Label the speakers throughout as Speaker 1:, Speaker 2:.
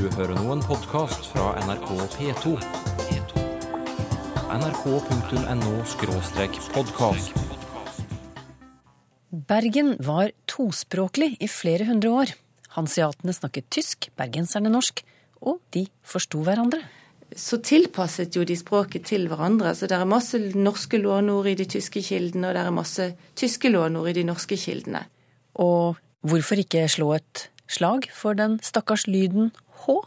Speaker 1: Du hører nå en podkast fra NRK P2. nrk.no-podkast.
Speaker 2: Bergen var tospråklig i flere hundre år. Hanseatene snakket tysk, bergenserne norsk, og de forsto hverandre.
Speaker 3: så tilpasset jo de språket til hverandre. Så det er masse norske lånord i de tyske kildene, og det er masse tyske lånord i de norske kildene.
Speaker 2: Og hvorfor ikke slå et slag for den stakkars lyden H?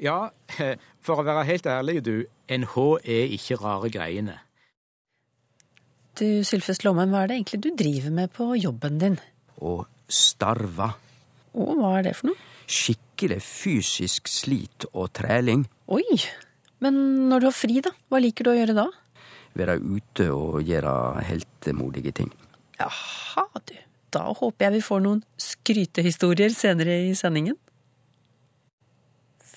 Speaker 4: Ja, for å være helt ærlig, du, en H er ikke rare greiene.
Speaker 2: Du, Sylfest Lommen, hva er det egentlig du driver med på jobben din?
Speaker 5: Å starve.
Speaker 2: Å, hva er det for noe?
Speaker 5: Skikkelig fysisk slit og træling.
Speaker 2: Oi! Men når du har fri, da? Hva liker du å gjøre da?
Speaker 5: Være ute og gjøre heltemodige ting.
Speaker 2: Jaha, du. Da håper jeg vi får noen skrytehistorier senere i sendingen.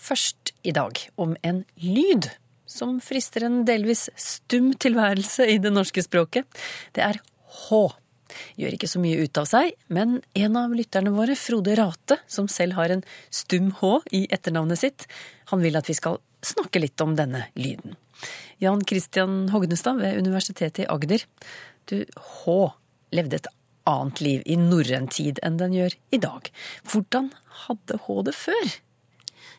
Speaker 2: Først i dag om en lyd som frister en delvis stum tilværelse i det norske språket. Det er H. Gjør ikke så mye ut av seg, men en av lytterne våre, Frode Rate, som selv har en stum H i etternavnet sitt, han vil at vi skal snakke litt om denne lyden. Jan Christian Hognestad ved Universitetet i Agder. Du, H levde et annet liv i norrøn tid enn den gjør i dag. Hvordan hadde H det før?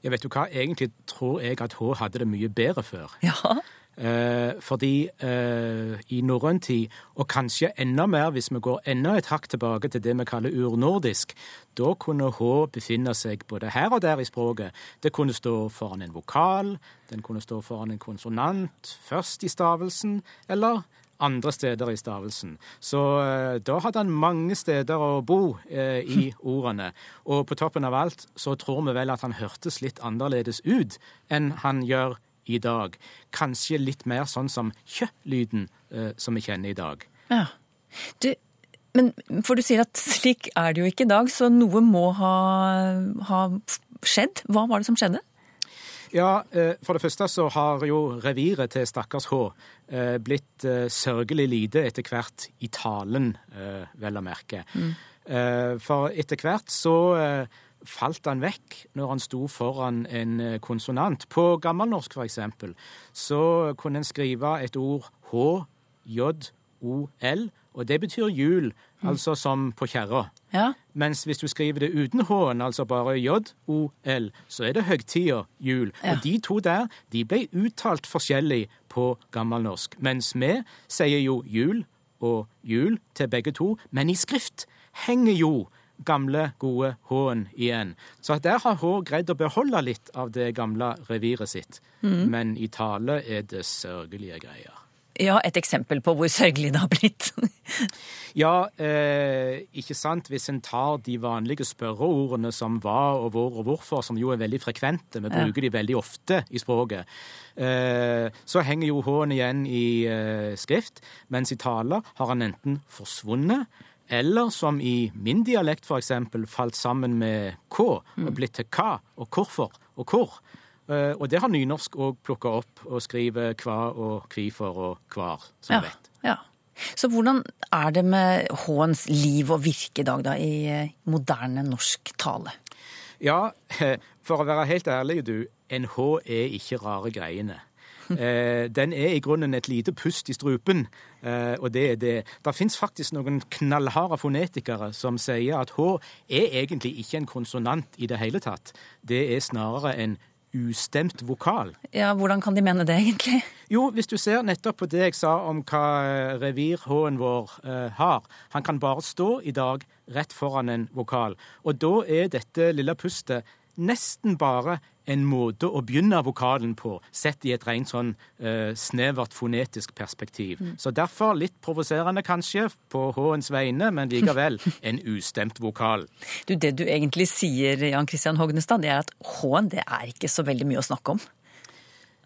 Speaker 4: Jeg vet du hva, Egentlig tror jeg at hun hadde det mye bedre før.
Speaker 2: Ja,
Speaker 4: Eh, fordi eh, i norrøn tid, og kanskje enda mer hvis vi går enda et hakk tilbake til det vi kaller urnordisk, da kunne H befinne seg både her og der i språket. Det kunne stå foran en vokal, den kunne stå foran en konsonant, først i stavelsen, eller andre steder i stavelsen. Så eh, da hadde han mange steder å bo eh, i ordene. Og på toppen av alt så tror vi vel at han hørtes litt annerledes ut enn han gjør i dag. Kanskje litt mer sånn som kjø-lyden eh, som vi kjenner i dag.
Speaker 2: ja. Du, men for du sier at slik er det jo ikke i dag, så noe må ha, ha skjedd. Hva var det som skjedde?
Speaker 4: Ja, eh, for det første så har jo reviret til stakkars H eh, blitt eh, sørgelig lite etter hvert i talen, vel å merke. Mm. For etter hvert så falt han vekk når han sto foran en konsonant. På gammelnorsk, for eksempel, så kunne en skrive et ord H, J, O, L, og det betyr jul, altså som på kjerra.
Speaker 2: Ja,
Speaker 4: Mens hvis du skriver det uten H-en, altså bare J-O-L, så er det høgtida jul.
Speaker 2: Ja.
Speaker 4: Og de to der de ble uttalt forskjellig på gammelnorsk. Mens vi sier jo jul og jul til begge to, men i skrift henger jo gamle, gode H-en igjen. Så der har H greid å beholde litt av det gamle reviret sitt. Men i tale er det sørgelige greier.
Speaker 2: Ja et eksempel på hvor sørgelig det har blitt.
Speaker 4: Ja, eh, ikke sant. Hvis en tar de vanlige spørreordene som hva og hvor og hvorfor, som jo er veldig frekvente, vi bruker de veldig ofte i språket, eh, så henger jo H-en igjen i eh, skrift, mens i tale har han enten forsvunnet, eller som i min dialekt eksempel, falt sammen med K og blitt til K og hvorfor og hvor. Eh, og det har nynorsk òg plukka opp og skriver hva og kvifor og hvar, som
Speaker 2: Ja,
Speaker 4: vi vet.
Speaker 2: ja. Så hvordan er det med H-ens liv og virke i dag, da, i eh, moderne norsk tale?
Speaker 4: Ja, for å være helt ærlig, du. En H er ikke rare greiene. Eh, den er i grunnen et lite pust i strupen, og det er det. Det fins faktisk noen knallharde fonetikere som sier at H er egentlig ikke en konsonant i det hele tatt. Det er snarere en ustemt vokal.
Speaker 2: Ja, Hvordan kan de mene det, egentlig?
Speaker 4: Jo, hvis du ser nettopp på det jeg sa om hva eh, revir H-en vår eh, har. Han kan bare stå i dag rett foran en vokal. Og da er dette lille pustet nesten bare en måte å begynne vokalen på, sett i et rent sånn uh, snevert fonetisk perspektiv. Så derfor litt provoserende kanskje på H-ens vegne, men likevel en ustemt vokal.
Speaker 2: Du, Det du egentlig sier, Jan Christian Hognestad, det er at H-en det er ikke så veldig mye å snakke om.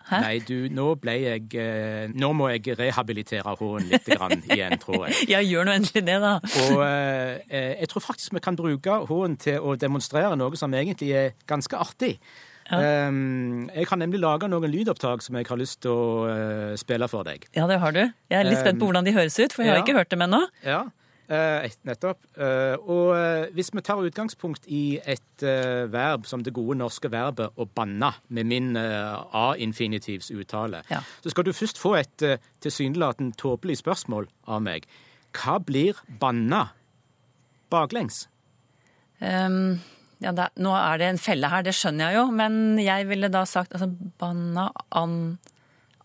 Speaker 2: Hæ?
Speaker 4: Nei, du, nå ble jeg eh, Nå må jeg rehabilitere H-en litt grann igjen, tror jeg.
Speaker 2: Ja, gjør nå endelig det, da.
Speaker 4: Og eh, jeg tror faktisk vi kan bruke H-en til å demonstrere noe som egentlig er ganske artig. Um, jeg kan nemlig lage noen lydopptak som jeg har lyst til å uh, spille for deg.
Speaker 2: Ja, det har du. Jeg er litt spent på hvordan de høres ut, for jeg har
Speaker 4: ja.
Speaker 2: ikke hørt dem ennå.
Speaker 4: Ja. Eh, nettopp. Eh, og eh, hvis vi tar utgangspunkt i et eh, verb som det gode norske verbet å banne, med min eh, A-infinitivs uttale,
Speaker 2: Ja.
Speaker 4: så skal du først få et eh, tilsynelatende tåpelig spørsmål av meg. Hva blir banna baklengs?
Speaker 2: Um, ja, det, nå er det en felle her, det skjønner jeg jo, men jeg ville da sagt altså, banna an,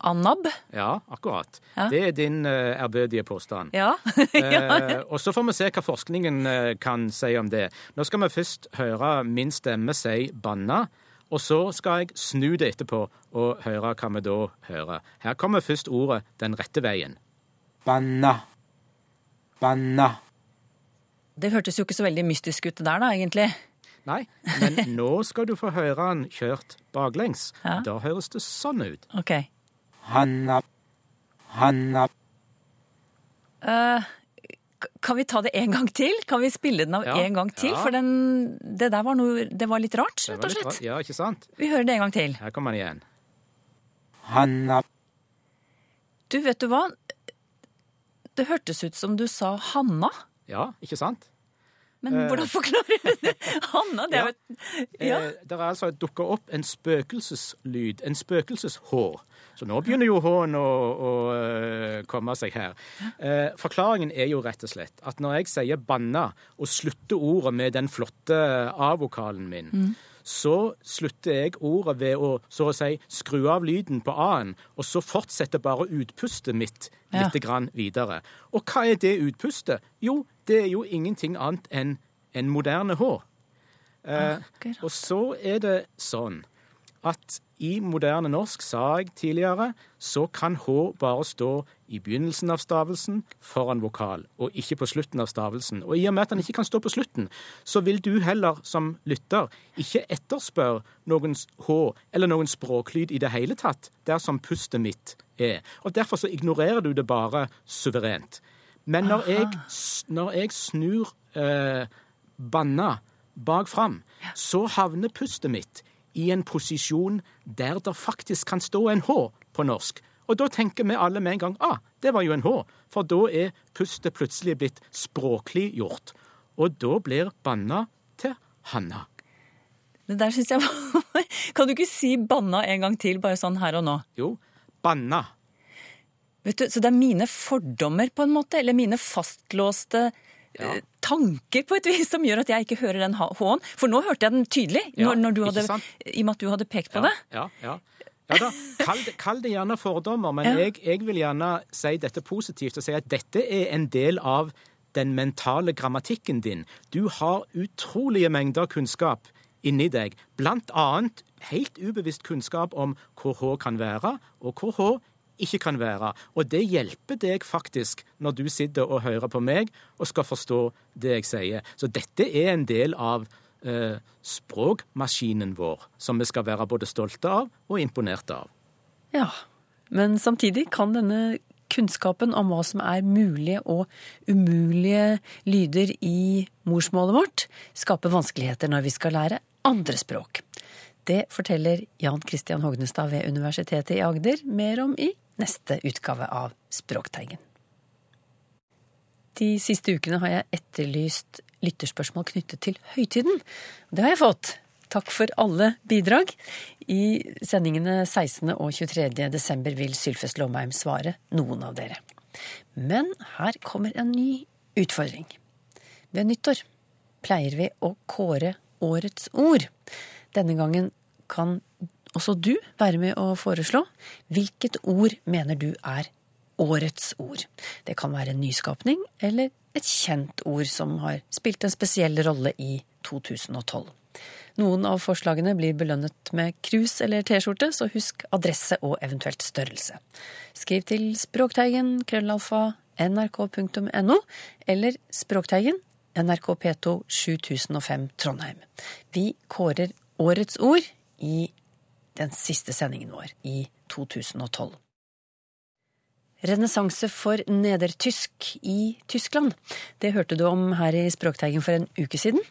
Speaker 2: annab.
Speaker 4: Ja, akkurat.
Speaker 2: Ja.
Speaker 4: Det er din ærbødige påstand.
Speaker 2: Ja.
Speaker 4: Eh, og så får vi se hva forskningen uh, kan si om det. Nå skal vi først høre min stemme si 'banna', og så skal jeg snu det etterpå og høre hva vi da hører. Her kommer først ordet 'den rette veien'. Banna. Banna.
Speaker 2: Det hørtes jo ikke så veldig mystisk ut det der, da, egentlig.
Speaker 4: Nei, men nå skal du få høre han kjørt baklengs.
Speaker 2: Ja.
Speaker 4: Da høres det sånn ut.
Speaker 2: Ok.
Speaker 4: Hanna. Hanna.
Speaker 2: Uh, kan vi ta det en gang til? Kan vi spille den av
Speaker 4: Ja.
Speaker 2: en gang til?
Speaker 4: Ja.
Speaker 2: For den, det der var noe Det var litt rart,
Speaker 4: Det
Speaker 2: rett og slett.
Speaker 4: Ja, ikke sant?
Speaker 2: Vi hører det en gang til.
Speaker 4: Her kommer den igjen. Hanna.
Speaker 2: Du, vet du hva? Det hørtes ut som du sa Hanna.
Speaker 4: Ja, ikke sant?
Speaker 2: Men hvordan forklarer du det? Hanna, det er jo Ja.
Speaker 4: Eh, det er altså dukka opp en spøkelseslyd, en spøkelses-H. Så nå begynner jo H-en å, å eh, komme seg her. Eh, forklaringen er jo rett og slett at når jeg sier 'banna' og slutter ordet med den flotte A-vokalen min, så slutter jeg ordet ved å så å si skru av lyden på A-en, og så fortsetter bare utpustet mitt
Speaker 2: Ja.
Speaker 4: grann videre. Og hva er det utpustet? Jo, det er jo ingenting annet enn en moderne H. Eh, og så er det sånn at i moderne norsk, sa jeg tidligere, så kan H bare stå i begynnelsen av stavelsen foran vokal, og ikke på slutten av stavelsen. Og i og med at den ikke kan stå på slutten, så vil du heller som lytter ikke etterspørre noen H eller noen språklyd i det hele tatt, dersom pustet mitt er. Og derfor så ignorerer du det bare suverent. Men når jeg, når jeg snur eh, banna bak fram, så havner pustet mitt i en posisjon der det faktisk kan stå en H på norsk. Og da tenker vi alle med en gang ah, det var jo en H, for da er pustet plutselig blitt språklig gjort. Og da blir banna til Hanna.
Speaker 2: Det der syns jeg var Kan du ikke si banna en gang til, bare sånn her og nå?
Speaker 4: Jo, banna.
Speaker 2: Vet du, Så det er mine fordommer, på en måte, eller mine fastlåste ja. tanker på et vis som gjør at jeg ikke hører den H-en. For nå hørte jeg den tydelig, når, når du hadde, i og med at du hadde pekt på det.
Speaker 4: ja, ja. ja da, kall det, kall det gjerne fordommer, men
Speaker 2: Ja.
Speaker 4: jeg, jeg vil gjerne si dette positivt og si at dette er en del av den mentale grammatikken din. Du har utrolige mengder kunnskap inni deg, blant annet helt ubevisst kunnskap om hvor H kan være, og hvor H ikke kan være. Og det hjelper deg faktisk når du sitter og hører på meg og skal forstå det jeg sier. Så dette er en del av eh, språkmaskinen vår, som vi skal være både stolte av og imponerte av.
Speaker 2: Ja, men samtidig kan denne kunnskapen om hva som er mulige og umulige lyder i morsmålet vårt, skape vanskeligheter når vi skal lære andre språk. Det forteller Jan Christian Hognestad ved Universitetet i Agder mer om i neste utgave av Språkteigen. De siste ukene har jeg etterlyst lytterspørsmål knyttet til høytiden. Det har jeg fått. Takk for alle bidrag. I sendingene 16. og 23. desember vil Sylfest Lomheim svare noen av dere. Men her kommer en ny utfordring. Ved nyttår pleier vi å kåre årets ord. Denne gangen kan også du være med å foreslå. Hvilket ord mener du er årets ord? Det kan være en nyskapning eller et kjent ord som har spilt en spesiell rolle i 2012. Noen av forslagene blir belønnet med krus eller T-skjorte, så husk adresse og eventuelt størrelse. Skriv til Språkteigen, krøllalfa, nrk.no, eller Språkteigen, NRK P2 7005 Trondheim. Vi kårer årets ord i den siste sendingen vår i 2012. Renessanse for nedertysk i Tyskland. Det hørte du om her i Språkteigen for en uke siden.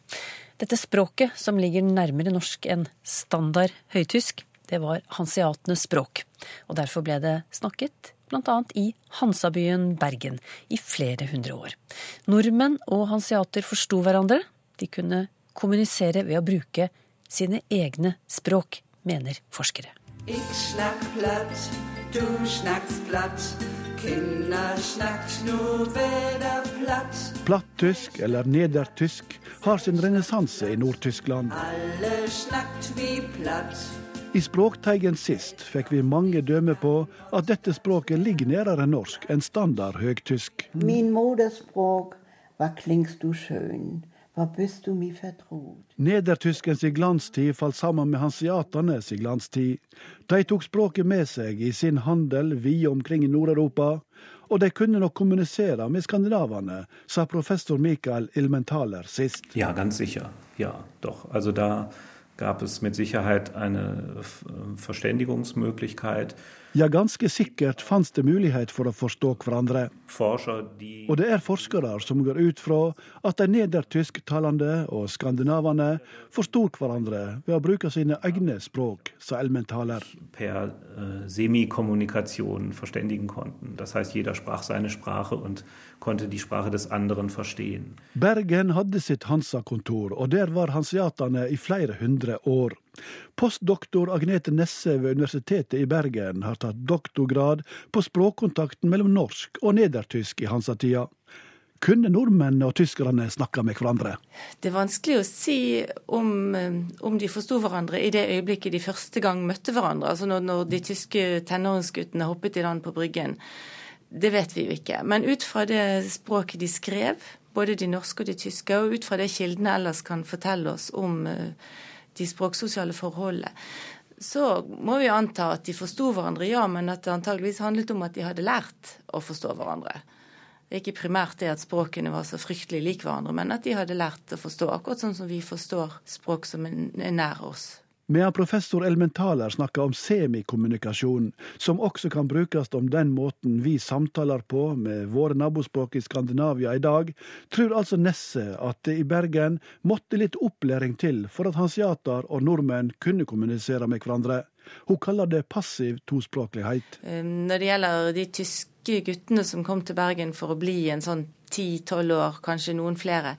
Speaker 2: Dette språket, som ligger nærmere norsk enn standard høytysk, det var hanseatenes språk. Og derfor ble det snakket bl.a. i Hansabyen Bergen i flere hundre år. Nordmenn og hanseater forsto hverandre. De kunne kommunisere ved å bruke sine egne språk, mener forskere.
Speaker 6: Ich platt, du schnackst platt. Kinder snackt nur wieder platt.
Speaker 7: Plattysk eller nedertysk har sin renessanse i Nord-Tyskland.
Speaker 6: Alle snackt wie platt.
Speaker 7: I Språkteigen sist fikk vi mange dømme på at dette språket ligger nærere norsk enn standard høgtysk.
Speaker 8: Min moderspråk, var klingst du skjøn, hva bist du mi vertrot.
Speaker 7: Nedertyskens i glanstid falt sammen med hanseaternes si glanstid. De tok språket med seg i sin handel vide omkring i Nord-Europa, og de kunne nok kommunisere med skandinavene, sa professor Michael Ilmentaler sist.
Speaker 9: Ja, ganz sicher. Ja, doch. Also da gab es mit Sicherheit eine Verständigungsmöglichkeit.
Speaker 7: Ja, ganske sikkert fantes det mulighet for å forstå hverandre. Og det er forskere som går ut fra at de nedertysktalende og skandinavene forsto hverandre ved å bruke sine egne språk, sa Elmentaler.
Speaker 9: per äh, Semikommunikation verständigen konnten. Das heißt, jeder sprach seine Sprache und konnte die Sprache des anderen verstehen.
Speaker 7: Bergen hadde sitt Hansa-kontor, og der var hanseatene i flere hundre år. Postdoktor Agnete Nesse ved Universitetet i Bergen har tatt doktorgrad på språkkontakten mellom norsk og nedertysk i Hansa-tida. Kunne nordmennene og tyskerne snakke med hverandre?
Speaker 3: Det er vanskelig å si om, eh, om de forsto hverandre i det øyeblikket de første gang møtte hverandre. Altså når, når de tyske tenåringsguttene hoppet i land på Bryggen. Det vet vi jo ikke. Men ut fra det språket de skrev, både de norske og de tyske, og ut fra det kildene ellers kan fortelle oss om eh, de språksosiale forholdene, så må vi anta at de forsto hverandre, ja, men at det antageligvis handlet om at de hadde lært å forstå hverandre. Ikke primært det at språkene var så fryktelig lik hverandre, men at de hadde lært å forstå, akkurat sånn som vi forstår språk som er nær oss.
Speaker 7: Medan professor Elmentaler snakker om semikommunikasjon, som også kan brukes om den måten vi samtaler på med våre nabospråk i Skandinavia i dag, tror altså Nesse at det i Bergen måtte litt opplæring til for at hansiater og nordmenn kunne kommunisere med hverandre. Hun kaller det passiv tospråklighet.
Speaker 3: Eh, Når det gjelder de tyske guttene som kom til Bergen for å bli en sånn 10-12 år, kanskje noen flere,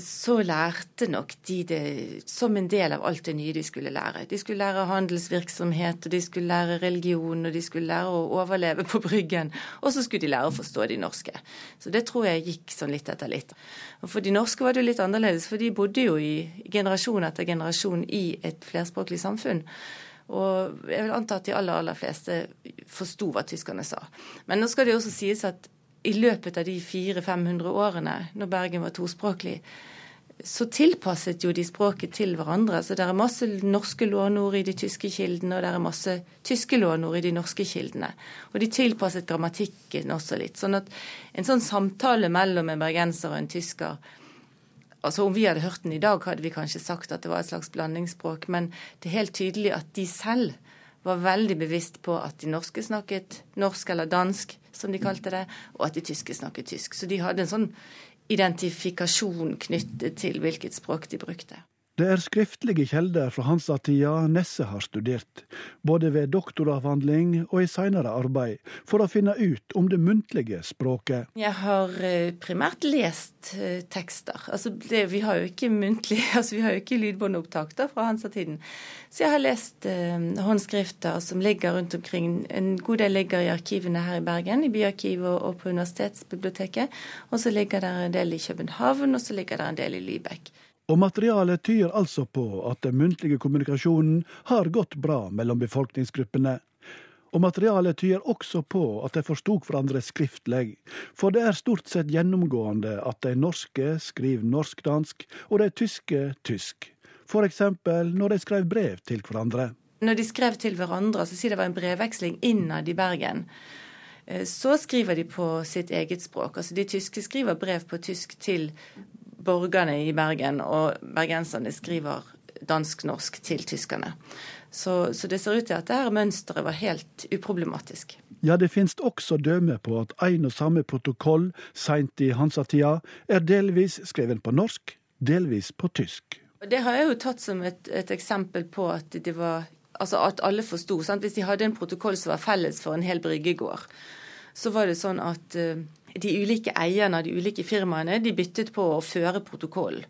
Speaker 3: så lærte nok de det som en del av alt det nye de skulle lære. De skulle lære handelsvirksomhet, og de skulle lære religion, og de skulle lære å overleve på Bryggen. Og så skulle de lære å forstå de norske. Så det tror jeg gikk sånn litt etter litt. Og for de norske var det jo litt annerledes, for de bodde jo i generasjon etter generasjon i et flerspråklig samfunn. Og jeg vil anta at de aller, aller fleste forsto hva tyskerne sa. Men nå skal det jo også sies at i løpet av de 400-500 årene, når Bergen var tospråklig, så tilpasset jo de språket til hverandre. Så det er masse norske lånord i de tyske kildene, og det er masse tyske lånord i de norske kildene. Og de tilpasset grammatikken også litt. Sånn at en sånn samtale mellom en bergenser og en tysker Altså Om vi hadde hørt den i dag, hadde vi kanskje sagt at det var et slags blandingsspråk, men det er helt tydelig at de selv var veldig bevisst på at de norske snakket norsk eller dansk, som de kalte det, og at de tyske snakket tysk. Så de hadde en sånn identifikasjon knyttet til hvilket språk de brukte.
Speaker 7: Det er skriftlige kilder fra Hansa-tida Nesse har studert, både ved doktoravhandling og i seinere arbeid, for å finne ut om det muntlige språket.
Speaker 3: Jeg har eh, primært lest eh, tekster. Altså, det, vi har jo ikke muntlig, altså vi har jo ikke lydbåndopptak da, fra Hansa-tiden. Så jeg har lest eh, håndskrifter som ligger rundt omkring. En god del ligger i arkivene her i Bergen, i Byarkivet og på Universitetsbiblioteket. Og så ligger det en del i København, og så ligger det en del i Lybekk.
Speaker 7: Og materialet tyder altså på at den muntlige kommunikasjonen har gått bra mellom befolkningsgruppene. Og materialet tyder også på at de forsto hverandre skriftlig, for det er stort sett gjennomgående at de norske skriver norsk-dansk og de tyske tysk, for eksempel når de skrev brev til hverandre.
Speaker 3: Når de skrev til hverandre, så sier det var en brevveksling innad i Bergen. Eh, Så skriver de på sitt eget språk. Altså De tyske skriver brev på tysk til borgerne i Bergen, og bergenserne skriver dansk-norsk til tyskerne. Så, så det ser ut til at dette mønsteret var helt uproblematisk.
Speaker 7: Ja, det finnes også dømme på at en og samme protokoll seint i Hansa-tida er delvis skrevet på norsk, delvis på tysk.
Speaker 3: Det har jeg jo tatt som et, et eksempel på at det var Altså at alle forsto. Hvis de hadde en protokoll som var felles for en hel bryggegård, så var det sånn at uh, de ulike eierne av de ulike firmaene de byttet på å føre protokoll.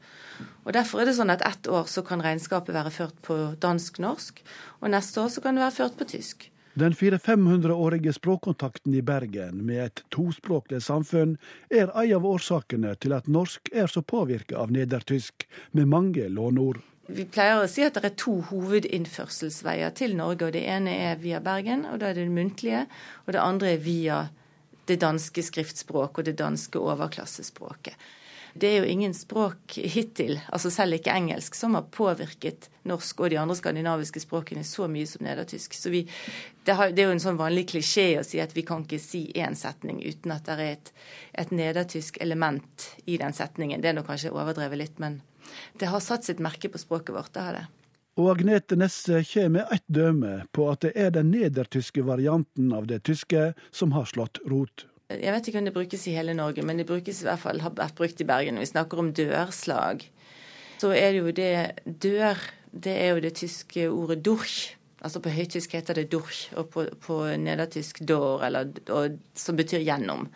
Speaker 3: Og Derfor er det sånn at ett år så kan regnskapet være ført på dansk-norsk, og neste år så kan det være ført på tysk.
Speaker 7: Den 400-500-årige språkkontakten i Bergen med et tospråklig samfunn er ei av årsakene til at norsk er så påvirka av nedertysk, med mange lånord.
Speaker 3: Vi pleier å si at det er to hovedinnførselsveier til Norge. og Det ene er via Bergen, og da er det muntlige. Og det andre er via det danske skriftspråket og det danske overklassespråket. Det er jo ingen språk hittil, altså selv ikke engelsk, som har påvirket norsk og de andre skandinaviske språkene så mye som nedertysk. Så vi, det, har, det, er jo en sånn vanlig klisjé å si at vi kan ikke si én setning uten at det er et, et nedertysk element i den setningen. Det er nok kanskje overdrevet litt, men det har satt sitt merke på språket vårt. det har det.
Speaker 7: Og Agnete Nesse kommer med eitt døme på at det er den nedertyske varianten av det tyske som har slått rot.
Speaker 3: Jeg vet ikke om det brukes i hele Norge, men det brukes i hvert fall, har vært brukt i Bergen. Vi snakker om dørslag, så er det jo det dør Det er jo det tyske ordet durch. Altså på høytysk heter det durch, og på, på nedertysk 'dår', eller, og, som betyr gjennom.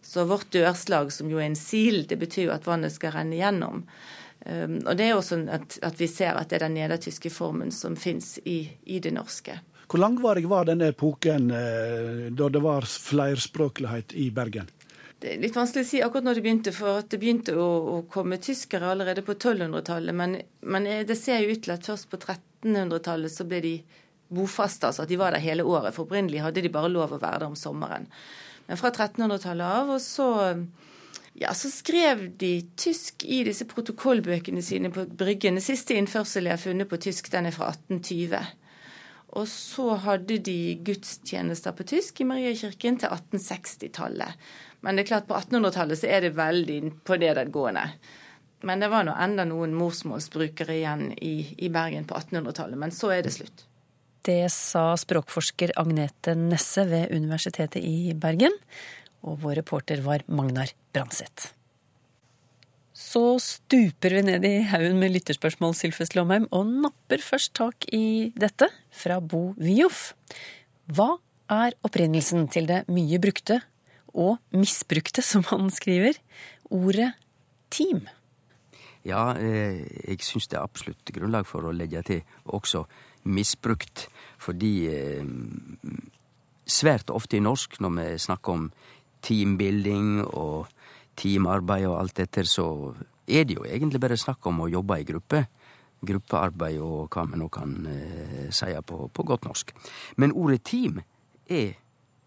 Speaker 3: Så vårt dørslag, som jo er en sil, det betyr jo at vannet skal renne gjennom. Um, og det er jo sånn at, at, vi ser at det er den nedertyske formen som fins i, i det norske.
Speaker 7: Hvor langvarig var denne epoken eh, da det var flerspråklighet i Bergen?
Speaker 3: Det er litt vanskelig å si akkurat når det begynte, for det begynte å, å komme tyskere allerede på 1200-tallet. Men, men, det ser jo ut til at først på 1300-tallet så ble de bofaste, altså at de var der hele året. For opprinnelig hadde de bare lov å være der om sommeren. Men fra 1300-tallet av, og så ja, så skrev de tysk i disse protokollbøkene sine på Bryggen. Den siste innførselen jeg har funnet på tysk, den er fra 1820. Og så hadde de gudstjenester på tysk i Mariakirken til 1860-tallet. Men det er klart på 1800-tallet så er det veldig på nedadgående. Men det var nå enda noen morsmålsbrukere igjen i, i Bergen på 1800-tallet. Men så er det slutt.
Speaker 2: Det sa språkforsker Agnete Nesse ved Universitetet i Bergen. Og vår reporter var Magnar Branseth. Så stuper vi ned i haugen med lytterspørsmål, Sylfest Lomheim, og napper først tak i dette fra Bo Wioff. Hva er opprinnelsen til det mye brukte og misbrukte, som han skriver, ordet team?
Speaker 5: Ja, eh, jeg syns det er absolutt grunnlag for å legge til også misbrukt. Fordi eh, svært ofte i norsk, når vi snakker om teambuilding og teamarbeid og alt dette, så er det jo egentlig bare snakk om å jobbe i gruppe. Gruppearbeid og hva vi nå kan eh, si på, på, godt norsk. Men ordet team er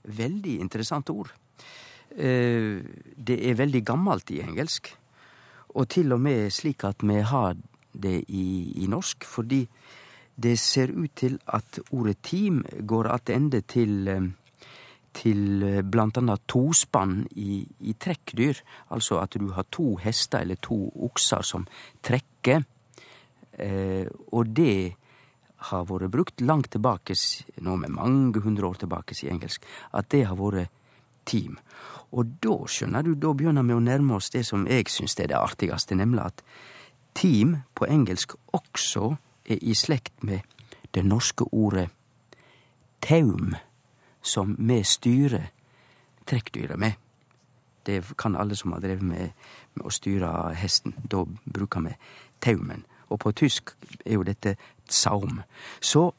Speaker 5: veldig interessant ord. Eh, det er veldig gammelt i engelsk, og til og med slik at vi har det i, i norsk, fordi det ser ut til at ordet team går attende til eh, til bl.a. blant annet tospann i, i trekkdyr. Altså at du har to hester eller to okser som trekker. Eh, og det har vært brukt langt tilbake, nå med mange hundre år tilbake i engelsk, at det har vært team. Og da, skjønner du, da begynner vi å nærme oss det som jeg syns er det artigste, nemlig at team på engelsk også er i slekt med det norske ordet taum som vi styrer trekkdyret med. Det kan alle som har drevet med, med å styre hesten. Da bruker vi taumen. Og på tysk er jo dette tsaum. Så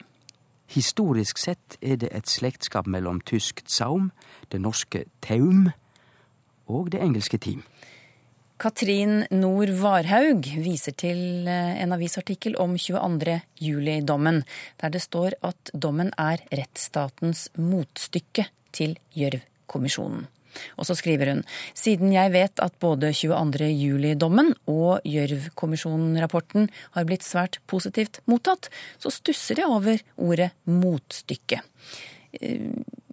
Speaker 5: historisk sett er det et slektskap mellom tysk tsaum, det norske taum og det engelske team.
Speaker 2: Katrin Nord Varhaug viser til eh, en avisartikkel om 22. juli-dommen, der det står at dommen er rettsstatens motstykke til Gjørv-kommisjonen. Og så skriver hun siden jeg vet at både 22. juli-dommen og Gjørv-kommisjonen-rapporten har blitt svært positivt mottatt, så stusser jeg over ordet motstykke.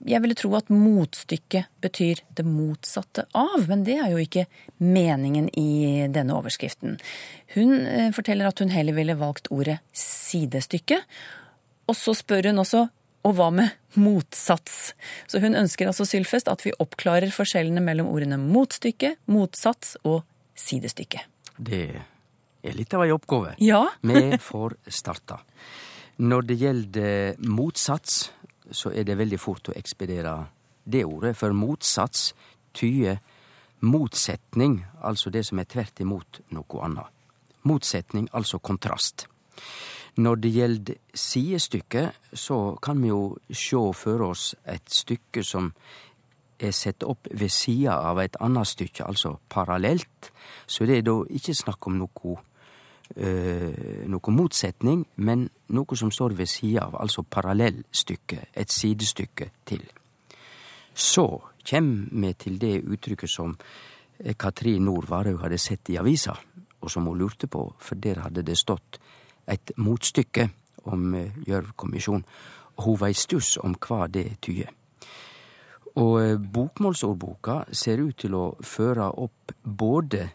Speaker 2: Jeg ville tro at motstykket betyr det motsatte av, men det er jo ikke meningen i denne overskriften. Hun eh, forteller at hun heller ville valgt ordet sidestykke. Og så spør hun også og hva med motsats? Så hun ønsker altså Sylfest at vi oppklarer forskjellene mellom ordene motstykke, motsats og sidestykke.
Speaker 5: Det er litt av ei oppgave.
Speaker 2: Ja.
Speaker 5: vi får starta. Når det gjelder motsats, så er det veldig fort å ekspedere det ordet, for motsats tyder motsetning, altså det som er tvert imot noe annet. Motsetning, altså kontrast. Når det gjelder sidestykke, så kan vi jo sjå for oss et stykke som er sett opp ved sida av et annet stykke, altså parallelt. Så det er da ikke snakk om noe, noe motsetning, men noe som står ved sida av, altså parallellstykke, et sidestykke til. Så kjem vi til det uttrykket som Katrin Nord Varhaug hadde sett i avisa, og som hun lurte på, for der hadde det stått et motstykke om Gjørv-kommisjonen. Hun var i stuss om hva det tyder. Og bokmålsordboka ser ut til å føre opp både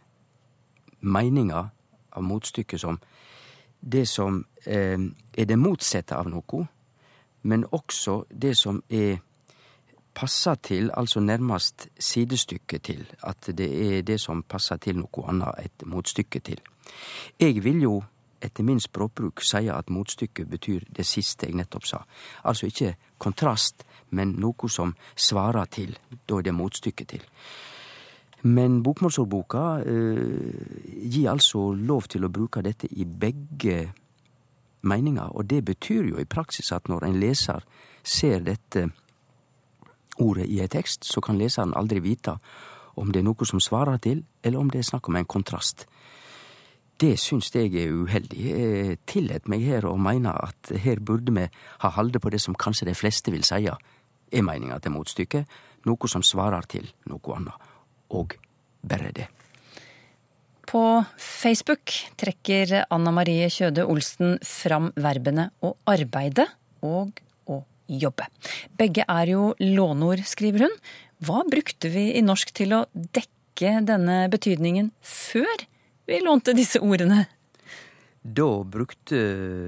Speaker 5: meininga av motstykket som det som eh, er det motsette av noe, men også det som er passer til, altså nærmest sidestykket til. At det er det som passer til noe annet, et motstykke til. Jeg vil jo etter min språkbruk si at motstykket betyr det siste jeg nettopp sa. Altså ikke kontrast, men noe som svarer til. Da er det motstykket til. Men bokmålsordboka eh, gir altså lov til å bruke dette i begge meninger, og det betyr jo i praksis at når en leser ser dette ordet i en tekst, så kan leseren aldri vite om det er noe som svarer til, eller om det er snakk om en kontrast. Det syns jeg er uheldig. Jeg tillet meg her å mene at her burde vi ha halde på det som kanskje de fleste vil seie er meininga til motstykket, noe som svarer til noe annet. Og bare det.
Speaker 2: På Facebook trekker Anna Marie Kjøde Olsen fram verbene å arbeide og å jobbe. Begge er jo låneord, skriver hun. Hva brukte vi i norsk til å dekke denne betydningen før vi lånte disse ordene?
Speaker 5: Da brukte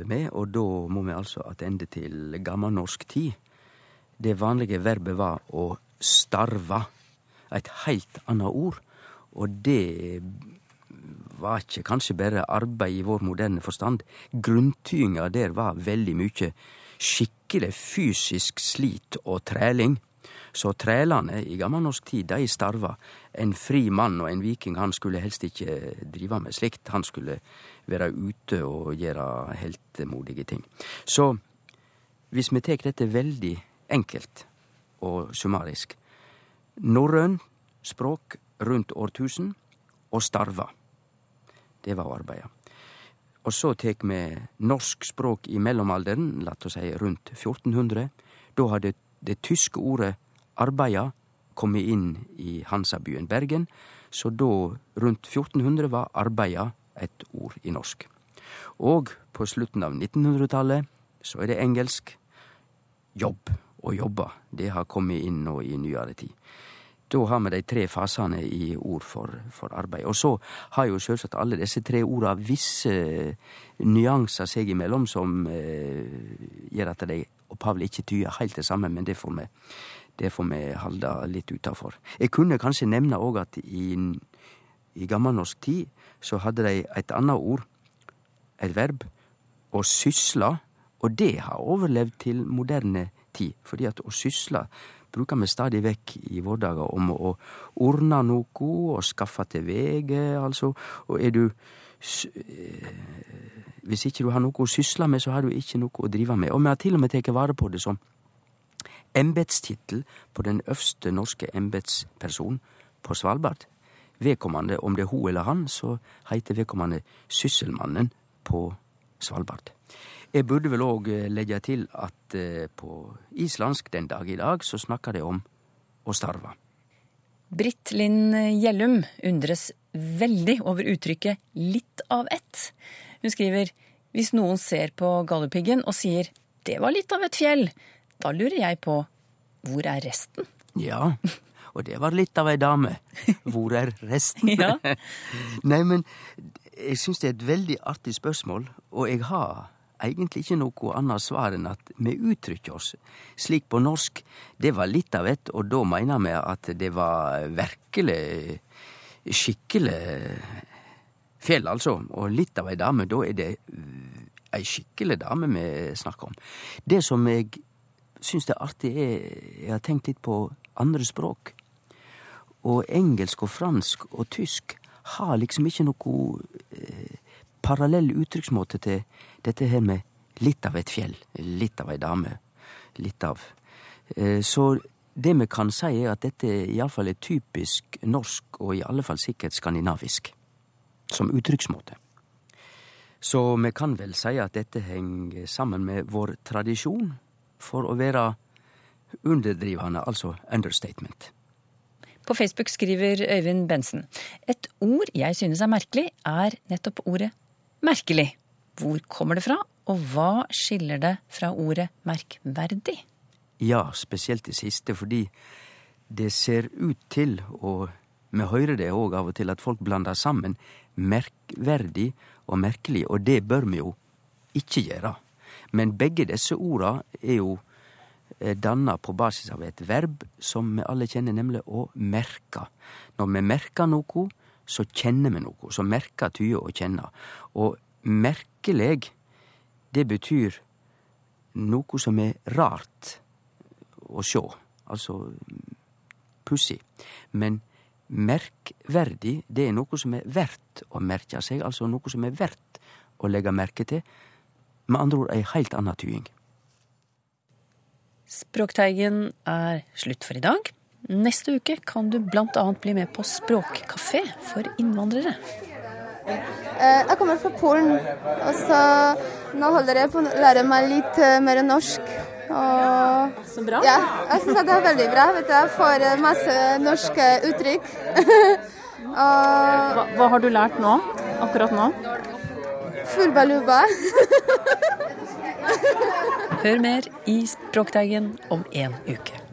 Speaker 5: vi, og da må vi altså attende til gammelnorsk tid, det vanlige verbet var å starva. Et heilt annet ord. Og det var ikke kanskje bare arbeid i vår moderne forstand. Grunntydinga der var veldig mykje skikkelig fysisk slit og træling. Så trælane i gammelnorsk tid, de starva. En fri mann og en viking, han skulle helst ikke drive med slikt. Han skulle være ute og gjøre heltemodige ting. Så hvis vi tek dette veldig enkelt og summarisk Norrøn språk rundt årtusen og starva. Det var arbeidet. Og så tek vi norsk språk i mellomalderen, lat oss seie rundt 1400. Da hadde det tyske ordet arbeida kommet inn i Hansabyen Bergen, så da, rundt 1400, var arbeida et ord i norsk. Og på slutten av 1900-tallet så er det engelsk jobb og jobbe. Det har kommet inn nå i nyere tid. Da har vi de tre fasene i ord for, for arbeid. Og så har jo selvsagt alle disse tre orda visse nyanser seg imellom som eh, gjør at de opphavlig ikke tyder helt det samme, men det får vi, det får vi holde litt utafor. Jeg kunne kanskje nevne òg at i, i gammelnorsk tid så hadde de et annet ord, et verb, å sysle, og det har overlevd til moderne tid. Fordi at å sysle bruker vi stadig vekk i våre dager om å ordne noe og skaffe til vege, altså. Og er du Hvis ikke du har noe å sysle med, så har du ikke noe å drive med. Og vi har til og med tatt vare på det som embetstittel på den øverste norske embetspersonen på Svalbard. Vedkommende, om det er hun eller han, så heiter vedkommende Sysselmannen på Svalbard. Jeg burde vel òg legge til at på islandsk den dag i dag så snakker de om å starve.
Speaker 2: Britt Linn Gjellum undres veldig over uttrykket 'litt av ett'. Hun skriver hvis noen ser på Galdhøpiggen og sier 'det var litt av et fjell', da lurer jeg på hvor er resten?
Speaker 5: Ja, og det var litt av ei dame. Hvor er resten?
Speaker 2: Ja.
Speaker 5: Nei, men jeg syns det er et veldig artig spørsmål, og jeg har egentlig ikke noe annet svar enn at vi uttrykker oss slik på norsk. Det var litt av et, og da mener vi at det var virkelig skikkelig fjell, altså. Og litt av ei dame, da er det ei skikkelig dame vi snakker om. Det som jeg syns er artig, er Jeg har tenkt litt på andre språk. Og engelsk og fransk og tysk har liksom ikke noe eh, parallell uttrykksmåte til dette her med litt av et fjell, litt av ei dame, litt av eh, Så det vi kan si, er at dette iallfall er typisk norsk, og i alle fall sikkert skandinavisk, som uttrykksmåte. Så vi kan vel si at dette henger sammen med vår tradisjon for å være underdrivende, altså understatement.
Speaker 2: På Facebook skriver Øyvind Bensen et ord jeg synes er merkelig, er nettopp ordet merkelig. Hvor kommer det fra, og hva skiller det fra ordet merkverdig?
Speaker 5: Ja, spesielt det siste, fordi det ser ut til, og vi hører det òg av og til, at folk blander sammen merkverdig og merkelig, og det bør vi jo ikke gjøre. Men begge disse orda er jo eh, danna på basis av et verb som vi alle kjenner, nemlig å merke. Når vi merker noe, så kjenner vi noe. Så merker tyder å kjenne. Og merkelig, det betyr noe som er rart å sjå. Altså pussig. Men merkverdig, det er noe som er verdt å merke seg. Altså noe som er verdt å legge merke til. Med andre ord ei heilt anna tying.
Speaker 2: Språkteigen er slutt for i dag. Neste uke kan du annet bli med på språkkafé for innvandrere.
Speaker 10: Jeg kommer fra Polen, og så nå holder jeg på å lære meg litt eh, mer norsk. Og,
Speaker 2: Så bra.
Speaker 10: Ja, jeg syns det er veldig bra. Vet du. Jeg får eh, masse norske uttrykk. og
Speaker 11: Hva, hva har du lært nå? Akkurat nå?
Speaker 10: fullbaluba.
Speaker 2: Hør mer i Språkteigen om en uke.